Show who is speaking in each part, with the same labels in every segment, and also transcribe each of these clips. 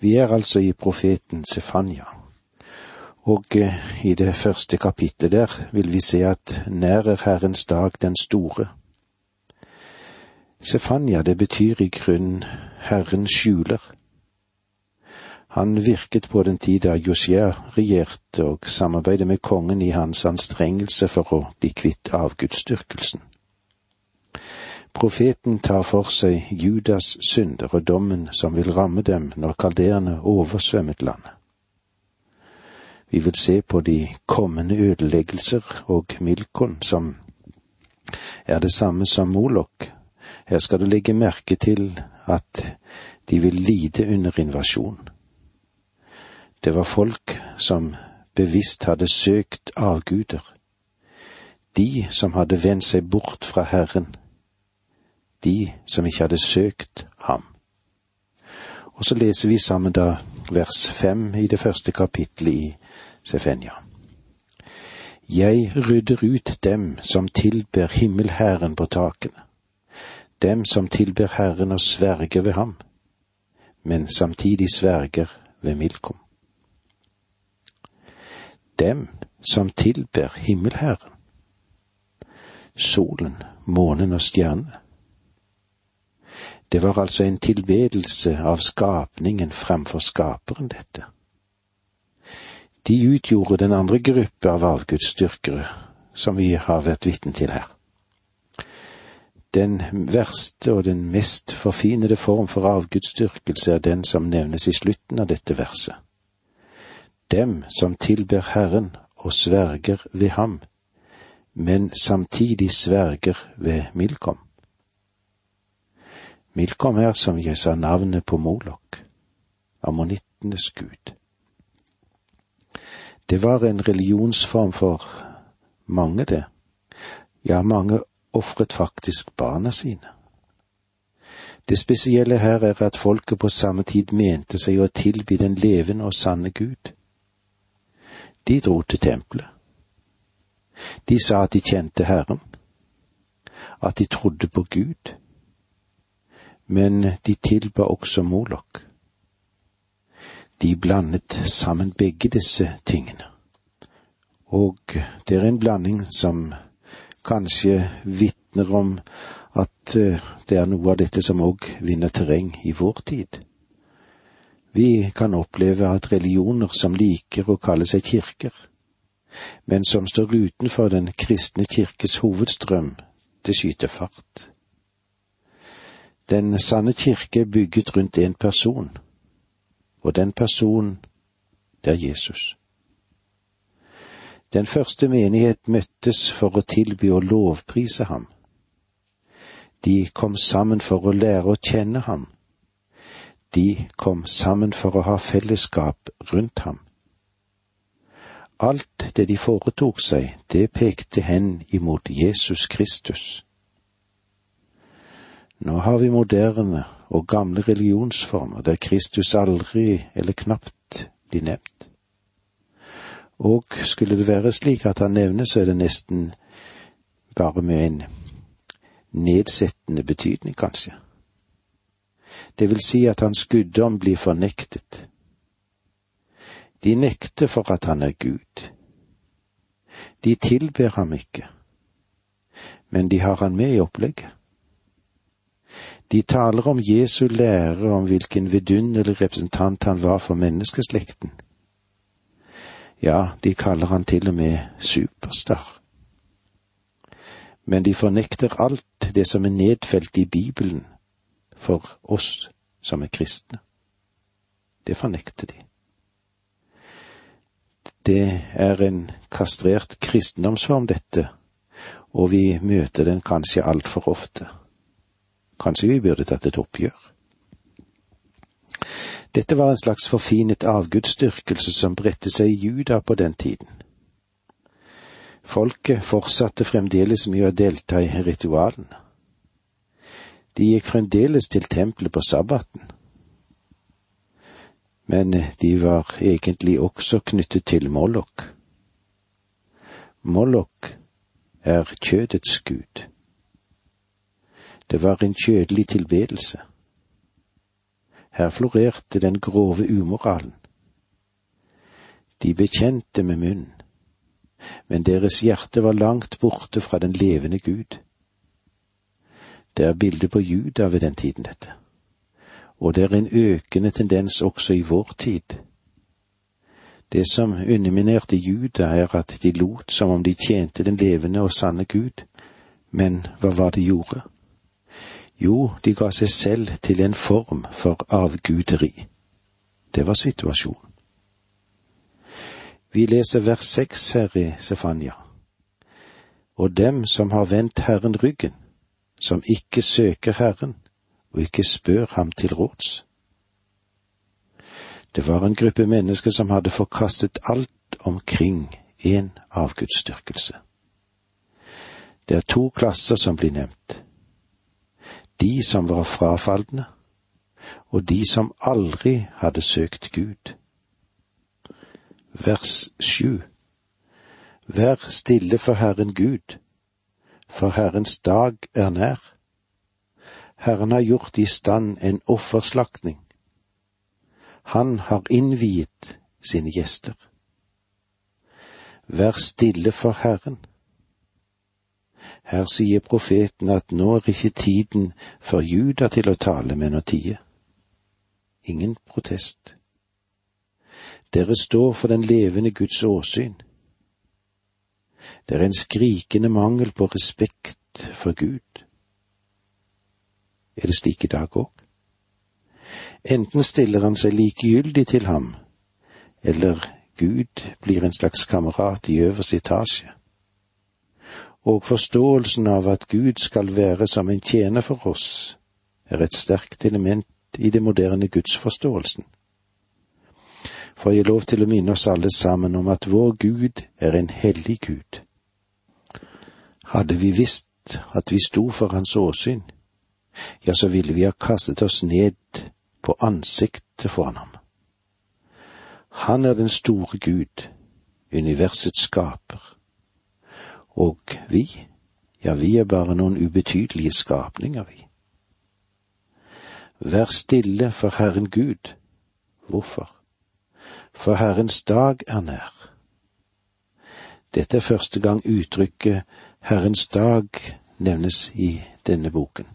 Speaker 1: Vi er altså i profeten Sefanya, og eh, i det første kapittelet der vil vi se at nær er Herrens dag den store. Sefanya, det betyr i grunn Herren skjuler. Han virket på den tid da Josia regjerte og samarbeidet med kongen i hans anstrengelse for å bli kvitt avgudsdyrkelsen. Profeten tar for seg Judas synder og dommen som vil ramme dem når kalderene oversvømmet landet. Vi vil se på de kommende ødeleggelser og Milkon, som er det samme som Molok. Her skal du legge merke til at de vil lide under invasjon. Det var folk som bevisst hadde søkt avguder, de som hadde vendt seg bort fra Herren, de som ikke hadde søkt ham. Og så leser vi sammen da vers fem i det første kapittelet i Sefenja. Jeg rydder ut dem som tilber himmelherren på takene, dem som tilber Herren og sverger ved ham, men samtidig sverger ved Milkom. Dem som tilber himmelherren, solen, månen og stjernene, det var altså en tilbedelse av skapningen fremfor skaperen, dette. De utgjorde den andre gruppe av avgudsdyrkere som vi har vært vitne til her. Den verste og den mest forfinede form for avgudsdyrkelse er den som nevnes i slutten av dette verset. Dem som tilber Herren og sverger ved ham, men samtidig sverger ved Milkom. Milkom er, som jeg sa, navnet på Molok, ammonittenes gud. Det var en religionsform for mange, det. Ja, mange ofret faktisk barna sine. Det spesielle her er at folket på samme tid mente seg å tilby den levende og sanne Gud. De dro til tempelet. De sa at de kjente Herren, at de trodde på Gud men de tilba også Molok. De blandet sammen begge disse tingene. Og det er en blanding som kanskje vitner om at eh, det er noe av dette som òg vinner terreng i vår tid. Vi kan oppleve at religioner som liker å kalle seg kirker, men som står utenfor den kristne kirkes hovedstrøm, det skyter fart. Den sanne kirke er bygget rundt en person, og den personen, det er Jesus. Den første menighet møttes for å tilby og lovprise ham. De kom sammen for å lære å kjenne ham. De kom sammen for å ha fellesskap rundt ham. Alt det de foretok seg, det pekte hen imot Jesus Kristus. Nå har vi moderne og gamle religionsformer der Kristus aldri eller knapt blir nevnt. Og skulle det være slik at han nevnes, så er det nesten bare med en nedsettende betydning, kanskje. Det vil si at hans guddom blir fornektet. De nekter for at han er Gud. De tilber ham ikke, men de har han med i opplegget. De taler om Jesu lære om hvilken vidunderlig representant han var for menneskeslekten. Ja, de kaller han til og med superstar. Men de fornekter alt det som er nedfelt i Bibelen for oss som er kristne. Det fornekter de. Det er en kastrert kristendomsform, dette, og vi møter den kanskje altfor ofte. Kanskje vi burde tatt et oppgjør. Dette var en slags forfinet avgudsdyrkelse som bredte seg i Juda på den tiden. Folket fortsatte fremdeles med å delta i ritualene. De gikk fremdeles til tempelet på sabbaten. Men de var egentlig også knyttet til Mollok. Mollok er kjødets gud. Det var en kjødelig tilbedelse. Her florerte den grove umoralen. De bekjente med munnen, men deres hjerte var langt borte fra den levende Gud. Det er bildet på Juda ved den tiden, dette, og det er en økende tendens også i vår tid. Det som underminerte Juda, er at de lot som om de tjente den levende og sanne Gud, men hva var det de gjorde? Jo, de ga seg selv til en form for avguderi. Det var situasjonen. Vi leser vers seks her i Sefanya. Og dem som har vendt Herren ryggen, som ikke søker Herren og ikke spør ham til råds. Det var en gruppe mennesker som hadde forkastet alt omkring en avgudsdyrkelse. Det er to klasser som blir nevnt. De som var frafalne, og de som aldri hadde søkt Gud. Vers sju Vær stille for Herren Gud, for Herrens dag er nær. Herren har gjort i stand en offerslaktning. Han har innviet sine gjester. Vær stille for Herren. Her sier profeten at nå er ikke tiden for Juda til å tale, men å tie. Ingen protest. Dere står for den levende Guds åsyn. Det er en skrikende mangel på respekt for Gud. Er det slik i dag òg? Enten stiller han seg likegyldig til ham, eller Gud blir en slags kamerat i øverste etasje. Og forståelsen av at Gud skal være som en tjener for oss, er et sterkt element i det moderne gudsforståelsen. Får jeg lov til å minne oss alle sammen om at vår Gud er en hellig Gud. Hadde vi visst at vi sto for Hans åsyn, ja, så ville vi ha kastet oss ned på ansiktet foran ham. Han er den store Gud, universets skaper. Og vi, ja, vi er bare noen ubetydelige skapninger, vi. Vær stille for Herren Gud. Hvorfor? For Herrens dag er nær. Dette er første gang uttrykket Herrens dag nevnes i denne boken.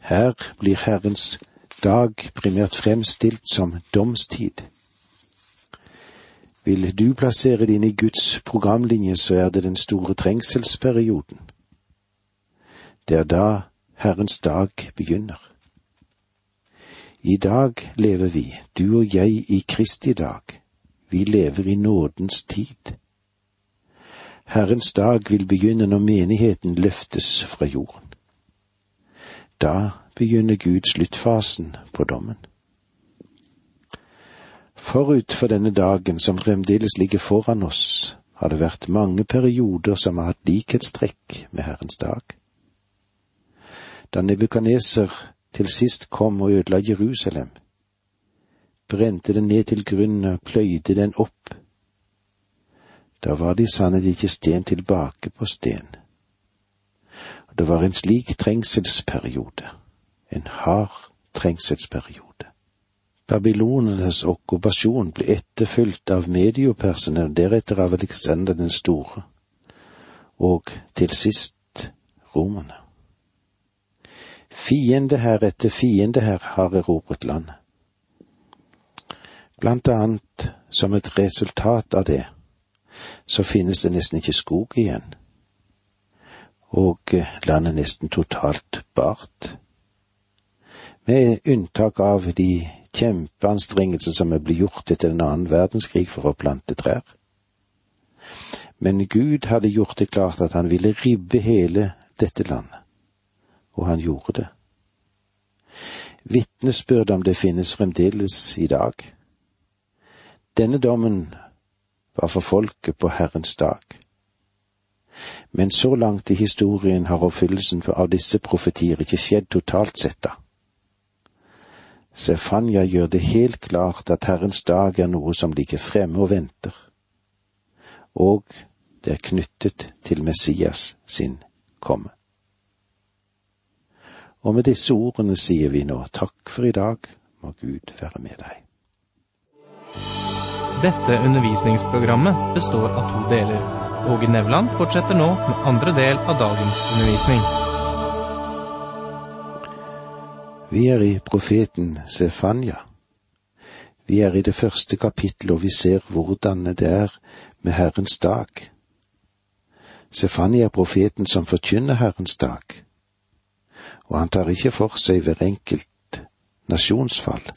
Speaker 1: Her blir Herrens dag primært fremstilt som domstid. Vil du plassere det inn i Guds programlinje, så er det den store trengselsperioden. Det er da Herrens dag begynner. I dag lever vi, du og jeg, i Kristi dag. Vi lever i nådens tid. Herrens dag vil begynne når menigheten løftes fra jorden. Da begynner Gud sluttfasen på dommen. Forut for denne dagen som fremdeles ligger foran oss, har det vært mange perioder som har hatt likhetstrekk med Herrens dag. Da Nebukaneser til sist kom og ødela Jerusalem, brente den ned til grunnen og pløyde den opp. Da var de sannhet ikke sten tilbake på sten. Det var en slik trengselsperiode en hard trengselsperiode. Babylonenes okkupasjon ble etterfulgt av mediopersene og deretter av Alexander den store, og til sist romerne. Fiende her etter fiende her har erobret landet. Blant annet som et resultat av det, så finnes det nesten ikke skog igjen, og landet nesten totalt bart med unntak av de kjempeanstrengelser som er blitt gjort etter den annen verdenskrig for å plante trær. Men Gud hadde gjort det klart at han ville ribbe hele dette landet, og han gjorde det. Vitnesbyrd om det finnes fremdeles i dag. Denne dommen var for folket på Herrens dag. Men så langt i historien har oppfyllelsen av disse profetier ikke skjedd totalt sett da. Sefanya gjør det helt klart at Herrens dag er noe som ligger fremme og venter, og det er knyttet til Messias sin komme. Og med disse ordene sier vi nå takk for i dag, må Gud være med deg.
Speaker 2: Dette undervisningsprogrammet består av to deler. Åge Nevland fortsetter nå med andre del av dagens undervisning.
Speaker 1: Vi er i profeten Sefanya. Vi er i det første kapittelet, og vi ser hvordan det er med Herrens dag. Sefania er profeten som forkynner Herrens dag, og han tar ikke for seg hver enkelt nasjonsfall,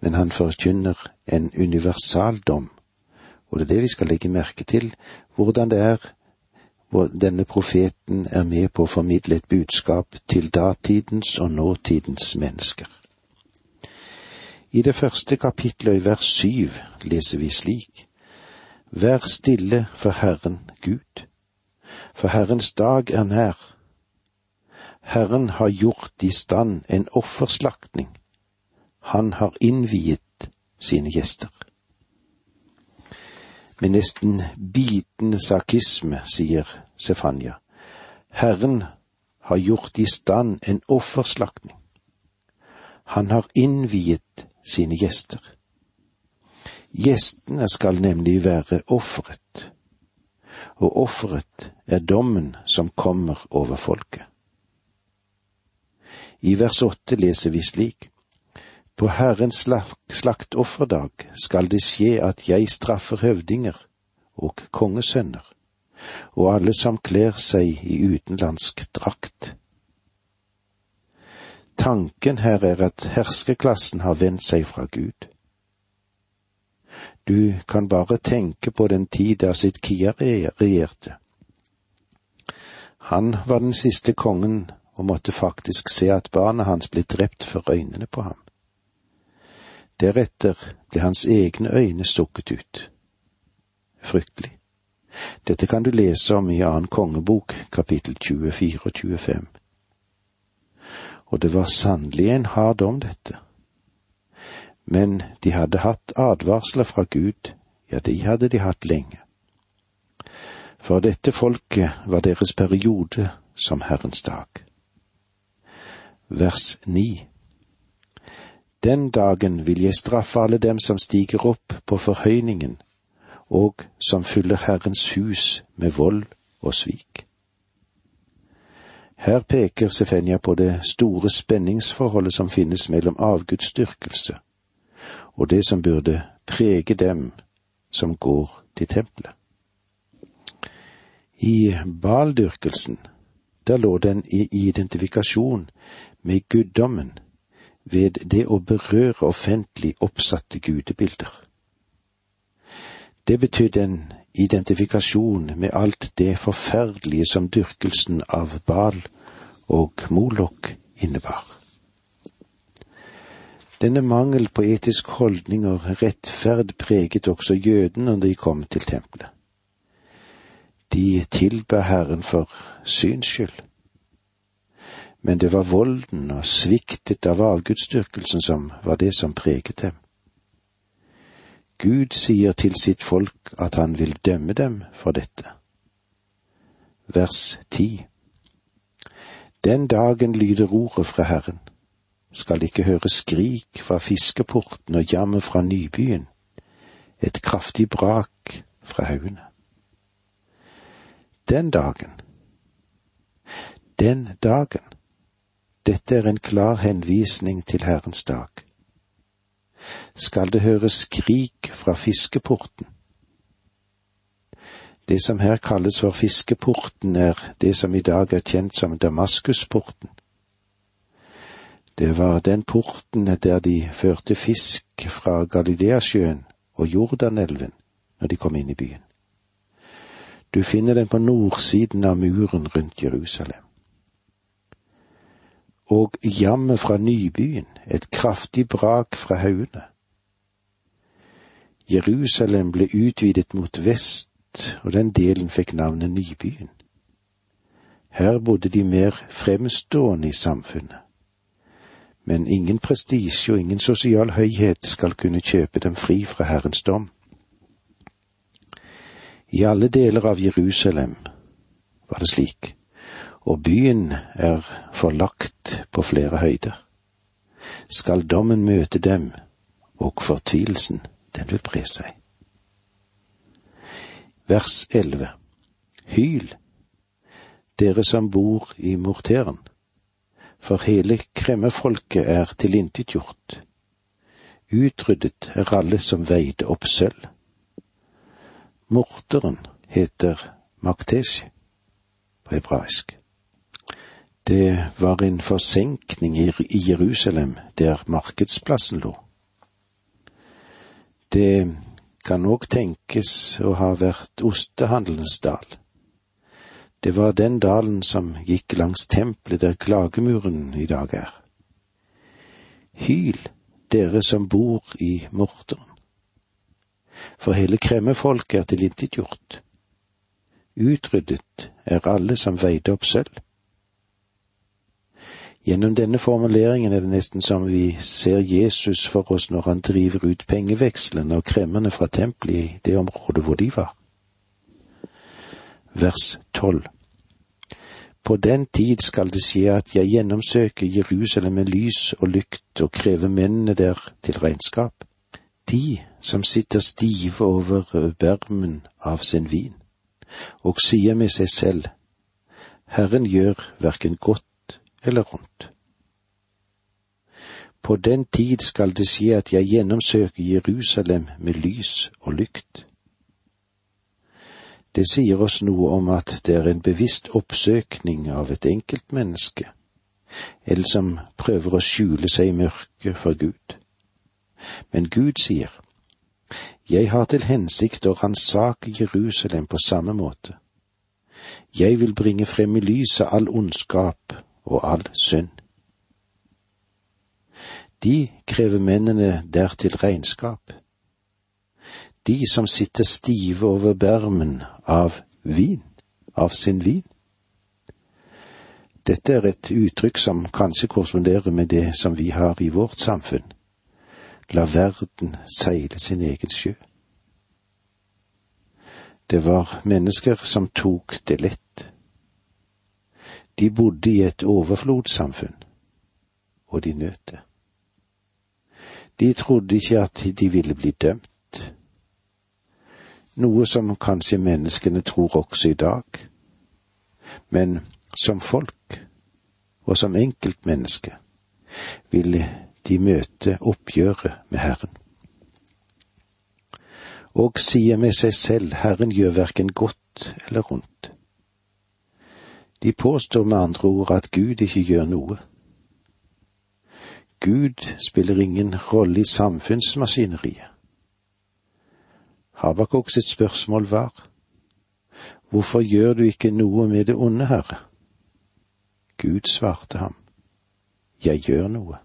Speaker 1: men han forkynner en universal dom, og det er det vi skal legge merke til, hvordan det er hvor denne profeten er med på å formidle et budskap til datidens og nåtidens mennesker. I det første kapitlet i vers syv leser vi slik. Vær stille for Herren Gud, for Herrens dag er nær. Herren har gjort i stand en offerslaktning. Han har innviet sine gjester. Med nesten bitende sarkisme sier Sefanya. Herren har gjort i stand en offerslaktning. Han har innviet sine gjester. Gjestene skal nemlig være offeret, og offeret er dommen som kommer over folket. I vers åtte leser vi slik. På Herrens slaktofferdag skal det skje at jeg straffer høvdinger og kongesønner og alle som kler seg i utenlandsk drakt. Tanken her er at herskeklassen har vendt seg fra Gud. Du kan bare tenke på den tid da Sidkia regjerte. Han var den siste kongen og måtte faktisk se at barnet hans ble drept for øynene på ham. Deretter ble hans egne øyne stukket ut. Fryktelig. Dette kan du lese om i annen kongebok, kapittel 24 og 25. Og det var sannelig en hard dom, dette. Men de hadde hatt advarsler fra Gud, ja, de hadde de hatt lenge. For dette folket var deres periode som Herrens dag. Vers 9 Den dagen vil jeg straffe alle dem som stiger opp på forhøyningen og som fyller Herrens hus med vold og svik. Her peker Sefenja på det store spenningsforholdet som finnes mellom avgudsdyrkelse og det som burde prege dem som går til tempelet. I baldyrkelsen, der lå den i identifikasjon med guddommen ved det å berøre offentlig oppsatte gudebilder. Det betydde en identifikasjon med alt det forferdelige som dyrkelsen av Bal og Molok innebar. Denne mangel på etisk holdning og rettferd preget også jødene når de kom til tempelet. De tilba Herren for syns skyld. Men det var volden og sviktet av avgudsdyrkelsen som var det som preget dem. Gud sier til sitt folk at han vil dømme dem for dette. Vers ti. Den dagen lyder ordet fra Herren, skal ikke høre skrik fra fiskeporten og jammer fra nybyen, et kraftig brak fra haugene. Den dagen, den dagen, dette er en klar henvisning til Herrens dag skal det høres skrik fra fiskeporten. Det som her kalles for fiskeporten, er det som i dag er kjent som Damaskusporten. Det var den porten der de førte fisk fra Galileasjøen og Jordanelven når de kom inn i byen. Du finner den på nordsiden av muren rundt Jerusalem. Og jammet fra nybyen, et kraftig brak fra haugene. Jerusalem ble utvidet mot vest, og den delen fikk navnet Nybyen. Her bodde de mer fremstående i samfunnet. Men ingen prestisje og ingen sosial høyhet skal kunne kjøpe dem fri fra Herrens dom. I alle deler av Jerusalem var det slik, og byen er forlagt på flere høyder. skal dommen møte dem, og fortvilelsen, den vil bre seg. Vers 11 Hyl, dere som bor i morteren, for hele kremmefolket er tilintetgjort. Utryddet er alle som veide opp sølv. Morteren heter Maktesh på hebraisk. Det var en forsenkning i Jerusalem, der markedsplassen lå. Det kan òg tenkes å ha vært ostehandelens dal. Det var den dalen som gikk langs tempelet der klagemuren i dag er. Hyl, dere som bor i morteren. For hele kremmefolket er tilintetgjort. Utryddet er alle som veide opp sølv. Gjennom denne formuleringen er det nesten som vi ser Jesus for oss når han driver ut pengevekslene og kremmerne fra tempelet i det området hvor de var. Vers tolv. På den tid skal det skje at jeg gjennomsøker Jerusalem med lys og lykt og krever mennene der til regnskap, de som sitter stive over bermen av sin vin, og sier med seg selv, Herren gjør hverken godt eller rundt. På den tid skal det skje at jeg gjennomsøker Jerusalem med lys og lykt. Det sier oss noe om at det er en bevisst oppsøkning av et enkeltmenneske, eller som prøver å skjule seg i mørket for Gud. Men Gud sier, Jeg har til hensikt å ransake Jerusalem på samme måte. Jeg vil bringe frem i lyset all ondskap og all synd. De krever mennene dertil regnskap. De som sitter stive over bermen av vin, av sin vin. Dette er et uttrykk som kanskje korresponderer med det som vi har i vårt samfunn. La verden seile sin egen sjø. Det var mennesker som tok det lett. De bodde i et overflodssamfunn, og de nøt det. De trodde ikke at de ville bli dømt, noe som kanskje menneskene tror også i dag, men som folk og som enkeltmenneske vil de møte oppgjøret med Herren. Og sier med seg selv Herren gjør hverken godt eller ondt. De påstår med andre ord at Gud ikke gjør noe. Gud spiller ingen rolle i samfunnsmaskineriet. Habakuk sitt spørsmål var, Hvorfor gjør du ikke noe med det onde, Herre? Gud svarte ham, Jeg gjør noe.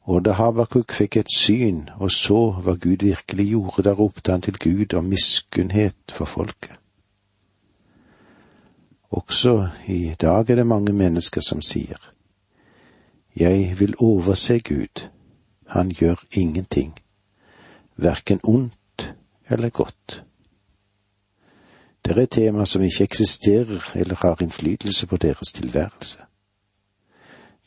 Speaker 1: Og da Habakuk fikk et syn og så hva Gud virkelig gjorde, da ropte han til Gud om miskunnhet for folket. Også i dag er det mange mennesker som sier, Jeg vil overse Gud, han gjør ingenting, verken ondt eller godt. Det er et tema som ikke eksisterer eller har innflytelse på deres tilværelse.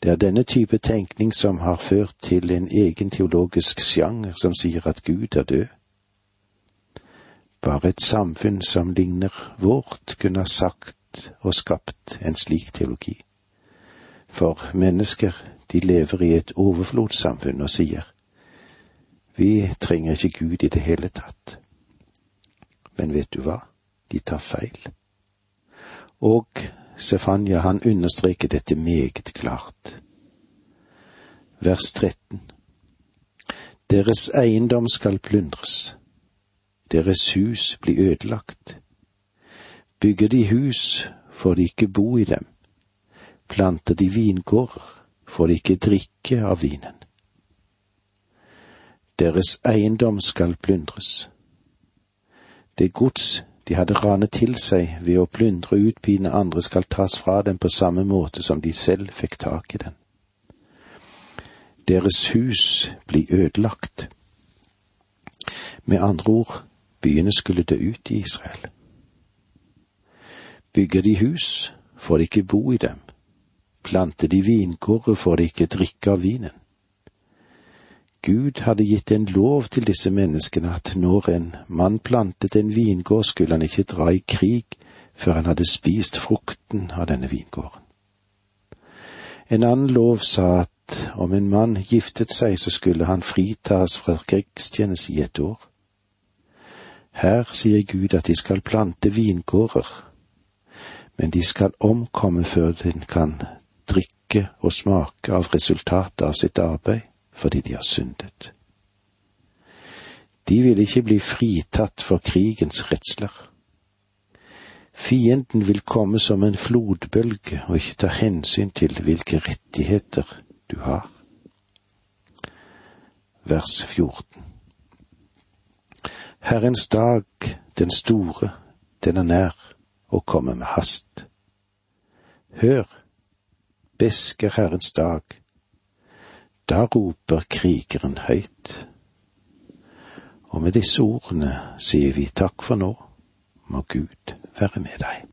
Speaker 1: Det er denne type tenkning som har ført til en egen teologisk sjanger som sier at Gud er død. Bare et samfunn som ligner vårt, kunne ha sagt og skapt en slik teologi. For mennesker, de lever i et overflodssamfunn og sier, vi trenger ikke Gud i det hele tatt. Men vet du hva, de tar feil. Og Sefanya, han understreker dette meget klart. Vers 13. Deres eiendom skal plyndres, deres hus blir ødelagt, Bygger de hus, får de ikke bo i dem. Planter de vingårder, får de ikke drikke av vinen. Deres eiendom skal plyndres. Det gods de hadde ranet til seg ved å plyndre og utpine andre, skal tas fra dem på samme måte som de selv fikk tak i den. Deres hus blir ødelagt. Med andre ord, byene skulle dø ut i Israel. Bygger de hus, får de ikke bo i dem. plante de vingårder får de ikke drikke av vinen. Gud hadde gitt en lov til disse menneskene at når en mann plantet en vingård, skulle han ikke dra i krig før han hadde spist frukten av denne vingården. En annen lov sa at om en mann giftet seg, så skulle han fritas fra krigstjeneste i et år. Her sier Gud at de skal plante vingårder, men de skal omkomme før den kan drikke og smake av resultatet av sitt arbeid fordi de har syndet. De vil ikke bli fritatt for krigens redsler. Fienden vil komme som en flodbølge og ikke ta hensyn til hvilke rettigheter du har. Vers 14 Herrens dag, den store, den er nær og komme med hast. Hør, besker Herrens dag, da roper krigeren høyt. Og med disse ordene sier vi takk for nå, må Gud være med deg.